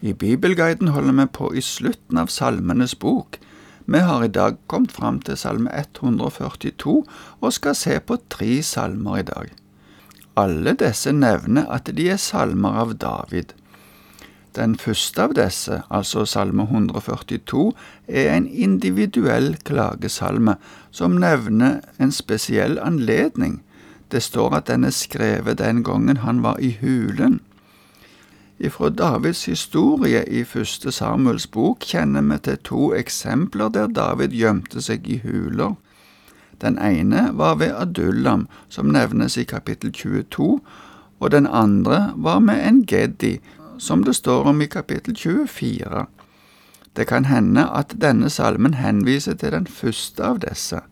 I Bibelguiden holder vi på i slutten av Salmenes bok. Vi har i dag kommet fram til salme 142 og skal se på tre salmer i dag. Alle disse nevner at de er salmer av David. Den første av disse, altså salme 142, er en individuell klagesalme som nevner en spesiell anledning. Det står at den er skrevet den gangen han var i hulen. Ifra Davids historie i første Samuels bok kjenner vi til to eksempler der David gjemte seg i huler. Den ene var ved Adullam, som nevnes i kapittel 22, og den andre var med en Geddi, som det står om i kapittel 24. Det kan hende at denne salmen henviser til den første av disse.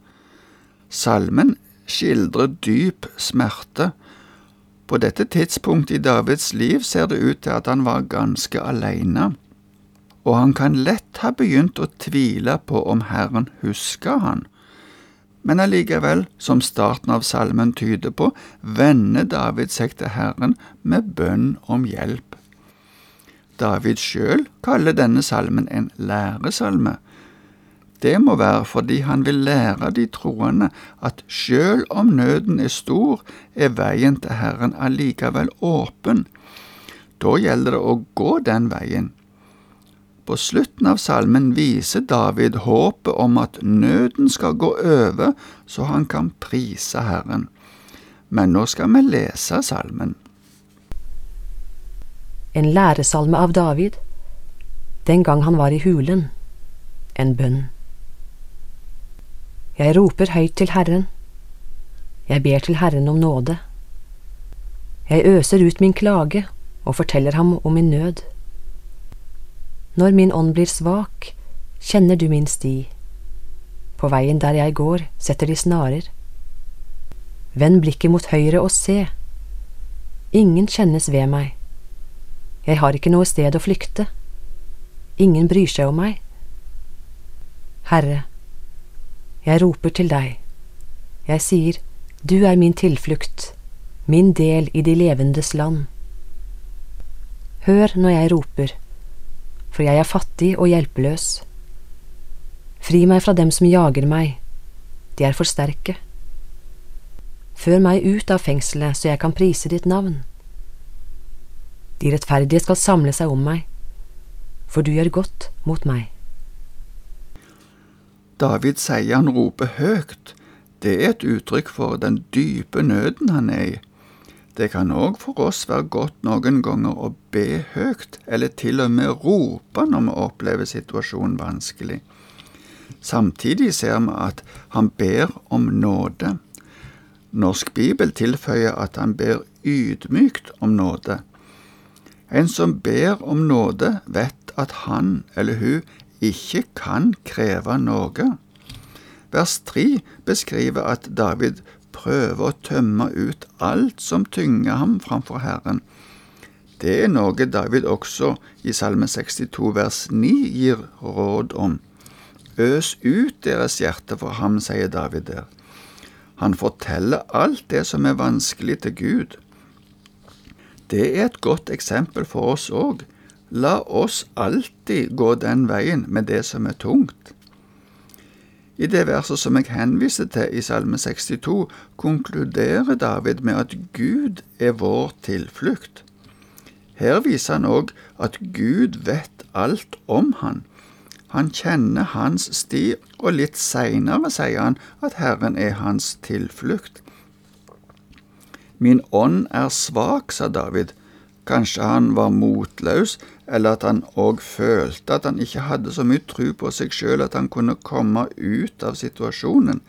Salmen skildrer dyp smerte, på dette tidspunktet i Davids liv ser det ut til at han var ganske alene, og han kan lett ha begynt å tvile på om Herren husker han. Men allikevel, som starten av salmen tyder på, vender David seg til Herren med bønn om hjelp. David sjøl kaller denne salmen en læresalme, det må være fordi han vil lære de troende at sjøl om nøden er stor, er veien til Herren allikevel åpen. Da gjelder det å gå den veien. På slutten av salmen viser David håpet om at nøden skal gå over, så han kan prise Herren. Men nå skal vi lese salmen. En læresalme av David, den gang han var i hulen, en bønn. Jeg roper høyt til Herren. Jeg ber til Herren om nåde. Jeg øser ut min klage og forteller ham om min nød. Når min ånd blir svak, kjenner du min sti. På veien der jeg går, setter de snarer. Vend blikket mot høyre og se. Ingen kjennes ved meg. Jeg har ikke noe sted å flykte. Ingen bryr seg om meg. Herre, jeg roper til deg. Jeg sier, Du er min tilflukt, min del i de levendes land. Hør når jeg roper, for jeg er fattig og hjelpeløs. Fri meg fra dem som jager meg, de er for sterke. Før meg ut av fengselet så jeg kan prise ditt navn. De rettferdige skal samle seg om meg, for du gjør godt mot meg. David sier han roper høyt. Det er et uttrykk for den dype nøden han er i. Det kan òg for oss være godt noen ganger å be høyt, eller til og med rope når vi opplever situasjonen vanskelig. Samtidig ser vi at han ber om nåde. Norsk bibel tilføyer at han ber ydmykt om nåde. En som ber om nåde, vet at han eller hun ikke kan kreve noe. Vers 3 beskriver at David prøver å tømme ut alt som tynger ham framfor Herren. Det er noe David også i Salme 62 vers 9 gir råd om. Øs ut deres hjerte for ham, sier David der. Han forteller alt det som er vanskelig til Gud. Det er et godt eksempel for oss òg. La oss alltid gå den veien med det som er tungt. I det verset som jeg henviser til i Salme 62, konkluderer David med at Gud er vår tilflukt. Her viser han òg at Gud vet alt om han. Han kjenner hans sti, og litt seinere sier han at Herren er hans tilflukt. Min ånd er svak, sa David. Kanskje han var motløs eller at han òg følte at han ikke hadde så mye tro på seg sjøl at han kunne komme ut av situasjonen.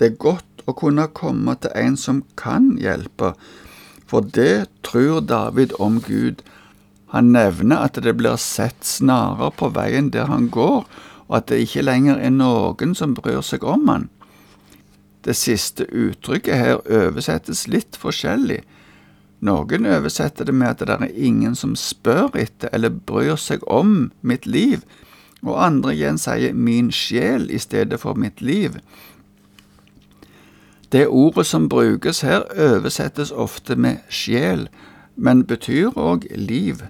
Det er godt å kunne komme til en som kan hjelpe, for det tror David om Gud. Han nevner at det blir sett snarer på veien der han går, og at det ikke lenger er noen som bryr seg om han. Det siste uttrykket her oversettes litt forskjellig. Noen oversetter det med at det er ingen som spør etter eller bryr seg om mitt liv, og andre igjen sier min sjel i stedet for mitt liv. Det ordet som brukes her, oversettes ofte med sjel, men betyr òg liv.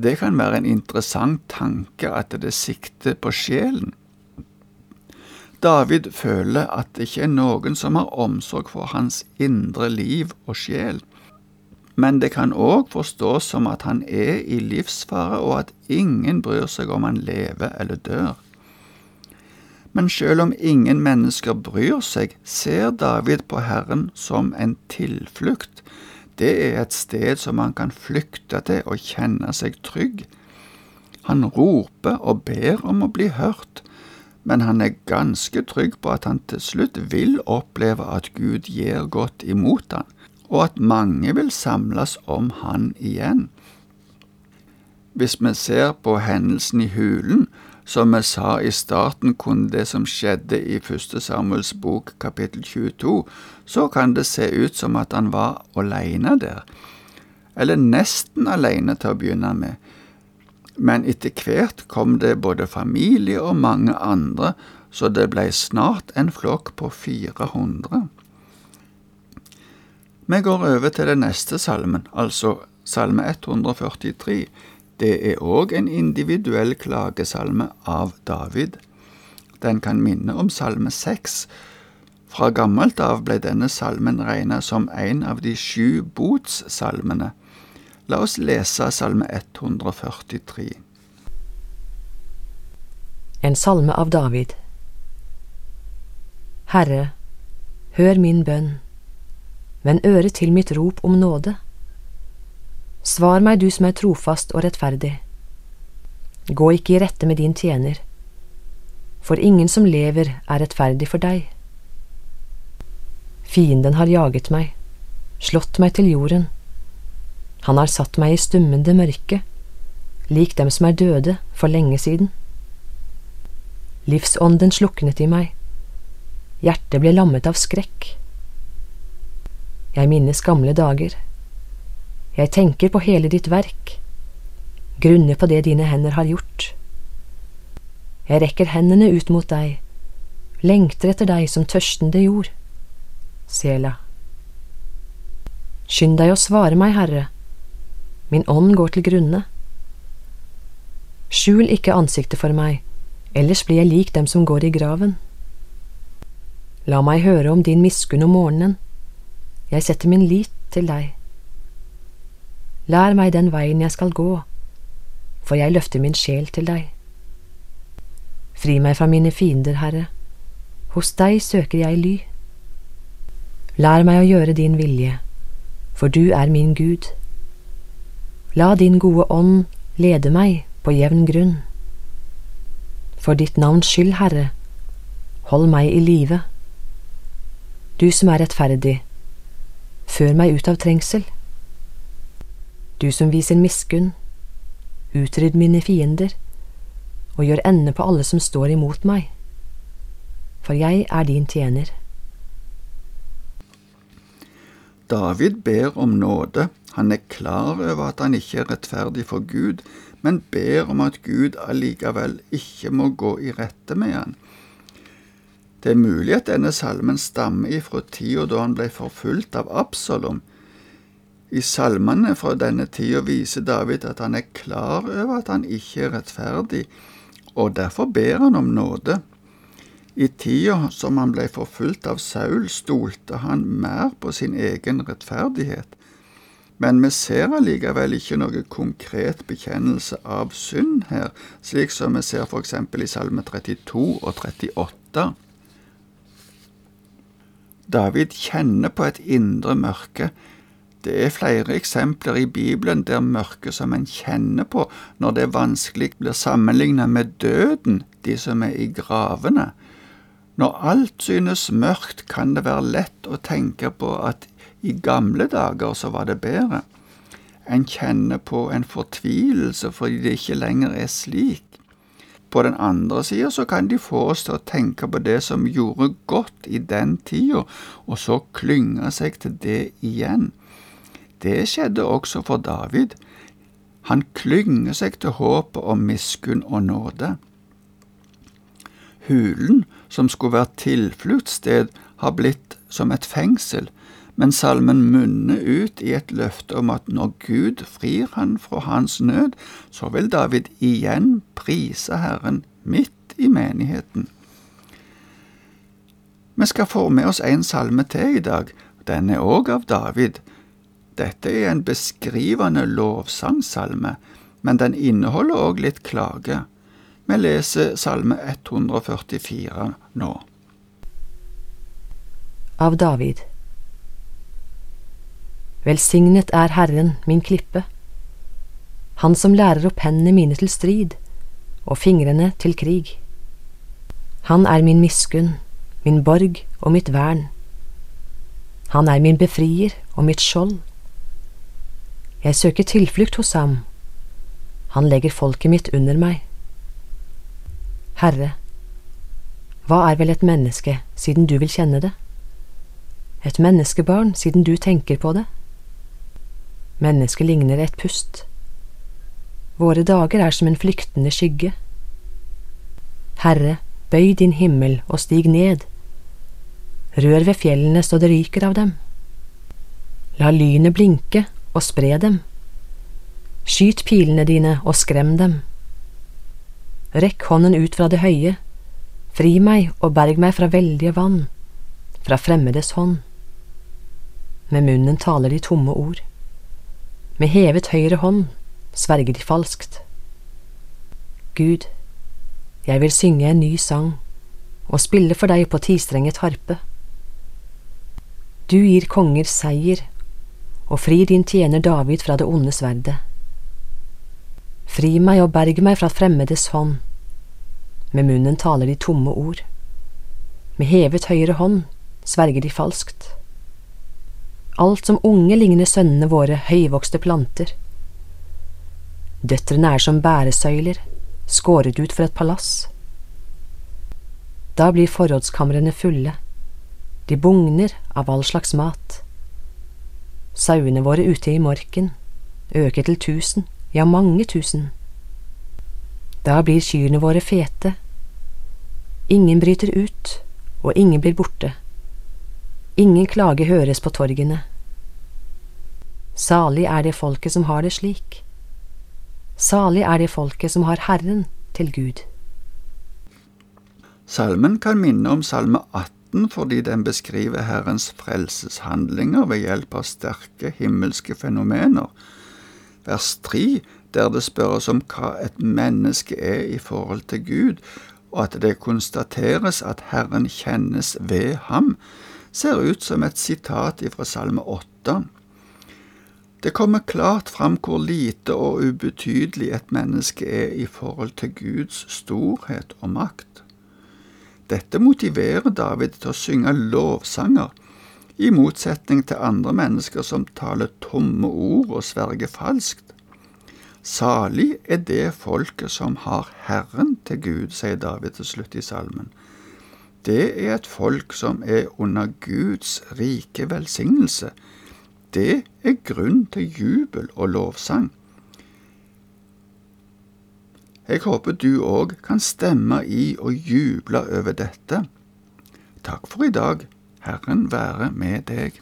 Det kan være en interessant tanke at det sikter på sjelen. David føler at det ikke er noen som har omsorg for hans indre liv og sjel. Men det kan òg forstås som at han er i livsfare, og at ingen bryr seg om han lever eller dør. Men selv om ingen mennesker bryr seg, ser David på Herren som en tilflukt. Det er et sted som han kan flykte til og kjenne seg trygg. Han roper og ber om å bli hørt, men han er ganske trygg på at han til slutt vil oppleve at Gud gir godt imot han, og at mange vil samles om han igjen. Hvis vi ser på hendelsen i hulen, som vi sa i starten kunne det som skjedde i første Samuels bok kapittel 22, så kan det se ut som at han var alene der, eller nesten alene til å begynne med men etter hvert kom det både familie og mange andre, så det blei snart en flokk på 400. Vi går over til den neste salmen, altså salme 143. Det er òg en individuell klagesalme av David. Den kan minne om salme 6. Fra gammelt av ble denne salmen regnet som en av de sju botssalmene. La oss lese Salme 143. En salme av David. Herre, hør min bønn, vend øret til mitt rop om nåde. Svar meg, du som er trofast og rettferdig. Gå ikke i rette med din tjener, for ingen som lever er rettferdig for deg. Fienden har jaget meg, slått meg til jorden han har satt meg i stummende mørke, lik dem som er døde for lenge siden. Livsånden sluknet i meg, hjertet ble lammet av skrekk. Jeg minnes gamle dager, jeg tenker på hele ditt verk, grunner på det dine hender har gjort. Jeg rekker hendene ut mot deg, lengter etter deg som tørstende jord. Sela. Skynd deg å svare meg, Herre min ånd går til grunne. Skjul ikke ansiktet for meg, ellers blir jeg lik dem som går i graven. La meg høre om din miskunn om morgenen, jeg setter min lit til deg. Lær meg den veien jeg skal gå, for jeg løfter min sjel til deg. Fri meg fra mine fiender, Herre, hos deg søker jeg ly. Lær meg å gjøre din vilje, for du er min Gud. La din gode ånd lede meg på jevn grunn. For ditt navns skyld, Herre, hold meg i live. Du som er rettferdig, før meg ut av trengsel. Du som viser miskunn, utrydd mine fiender, og gjør ende på alle som står imot meg. For jeg er din tjener. David ber om nåde han er klar over at han ikke er rettferdig for Gud, men ber om at Gud allikevel ikke må gå i rette med han. Det er mulig at denne salmen stammer ifra tida da han ble forfulgt av Absalom. I salmene fra denne tida viser David at han er klar over at han ikke er rettferdig, og derfor ber han om nåde. I tida som han ble forfulgt av Saul, stolte han mer på sin egen rettferdighet men vi ser allikevel ikke noe konkret bekjennelse av synd her, slik som vi ser f.eks. i Salme 32 og 38. David kjenner på et indre mørke. Det er flere eksempler i Bibelen der mørket som en kjenner på når det er vanskelig, blir sammenlignet med døden, de som er i gravene. Når alt synes mørkt, kan det være lett å tenke på at i gamle dager så var det bedre. En kjenner på en fortvilelse fordi det ikke lenger er slik. På den andre sida så kan de få oss til å tenke på det som gjorde godt i den tida, og så klynge seg til det igjen. Det skjedde også for David. Han klynger seg til håpet om miskunn og nåde. Hulen, som skulle være tilfluktssted, har blitt som et fengsel, men salmen munner ut i et løfte om at når Gud frir han fra hans nød, så vil David igjen prise Herren midt i menigheten. Vi skal få med oss en salme til i dag. Den er òg av David. Dette er en beskrivende lovsangsalme, men den inneholder òg litt klage. Vi leser Salme 144 nå. Av David. Velsignet er Herren, min klippe, Han som lærer opp hendene mine til strid og fingrene til krig. Han er min miskunn, min borg og mitt vern. Han er min befrier og mitt skjold. Jeg søker tilflukt hos ham. Han legger folket mitt under meg. Herre, hva er vel et menneske siden du vil kjenne det? Et menneskebarn siden du tenker på det? Mennesket ligner et pust. Våre dager er som en flyktende skygge. Herre, bøy din himmel og stig ned. Rør ved fjellene så det ryker av dem. La lynet blinke og spre dem. Skyt pilene dine og skrem dem. Rekk hånden ut fra det høye, fri meg og berg meg fra veldige vann, fra fremmedes hånd. Med munnen taler de tomme ord. Med hevet høyre hånd sverger de falskt. Gud, jeg vil synge en ny sang og spille for deg på tistrenget harpe. Du gir konger seier og frir din tjener David fra det onde sverdet. Fri meg og berg meg fra fremmedes hånd. Med munnen taler de tomme ord. Med hevet høyre hånd sverger de falskt. Alt som unge ligner sønnene våre høyvokste planter. Døtrene er som bæresøyler, skåret ut for et palass. Da blir forrådskamrene fulle, de bugner av all slags mat. Sauene våre ute i morken øker til tusen, ja, mange tusen. Da blir kyrne våre fete. Ingen bryter ut, og ingen blir borte. Ingen klage høres på torgene. Salig er det folket som har det slik. Salig er det folket som har Herren til Gud. Salmen kan minne om Salme 18 fordi den beskriver Herrens frelseshandlinger ved hjelp av sterke himmelske fenomener. Vers 3, der det spørres om hva et menneske er i forhold til Gud, og at det konstateres at Herren kjennes ved ham, ser ut som et sitat ifra Salme 8. Det kommer klart fram hvor lite og ubetydelig et menneske er i forhold til Guds storhet og makt. Dette motiverer David til å synge lovsanger, i motsetning til andre mennesker som taler tomme ord og sverger falskt. Salig er det folket som har Herren til Gud, sier David til slutt i salmen. Det er et folk som er under Guds rike velsignelse, det er grunn til jubel og lovsang. Jeg håper du òg kan stemme i og juble over dette. Takk for i dag. Herren være med deg.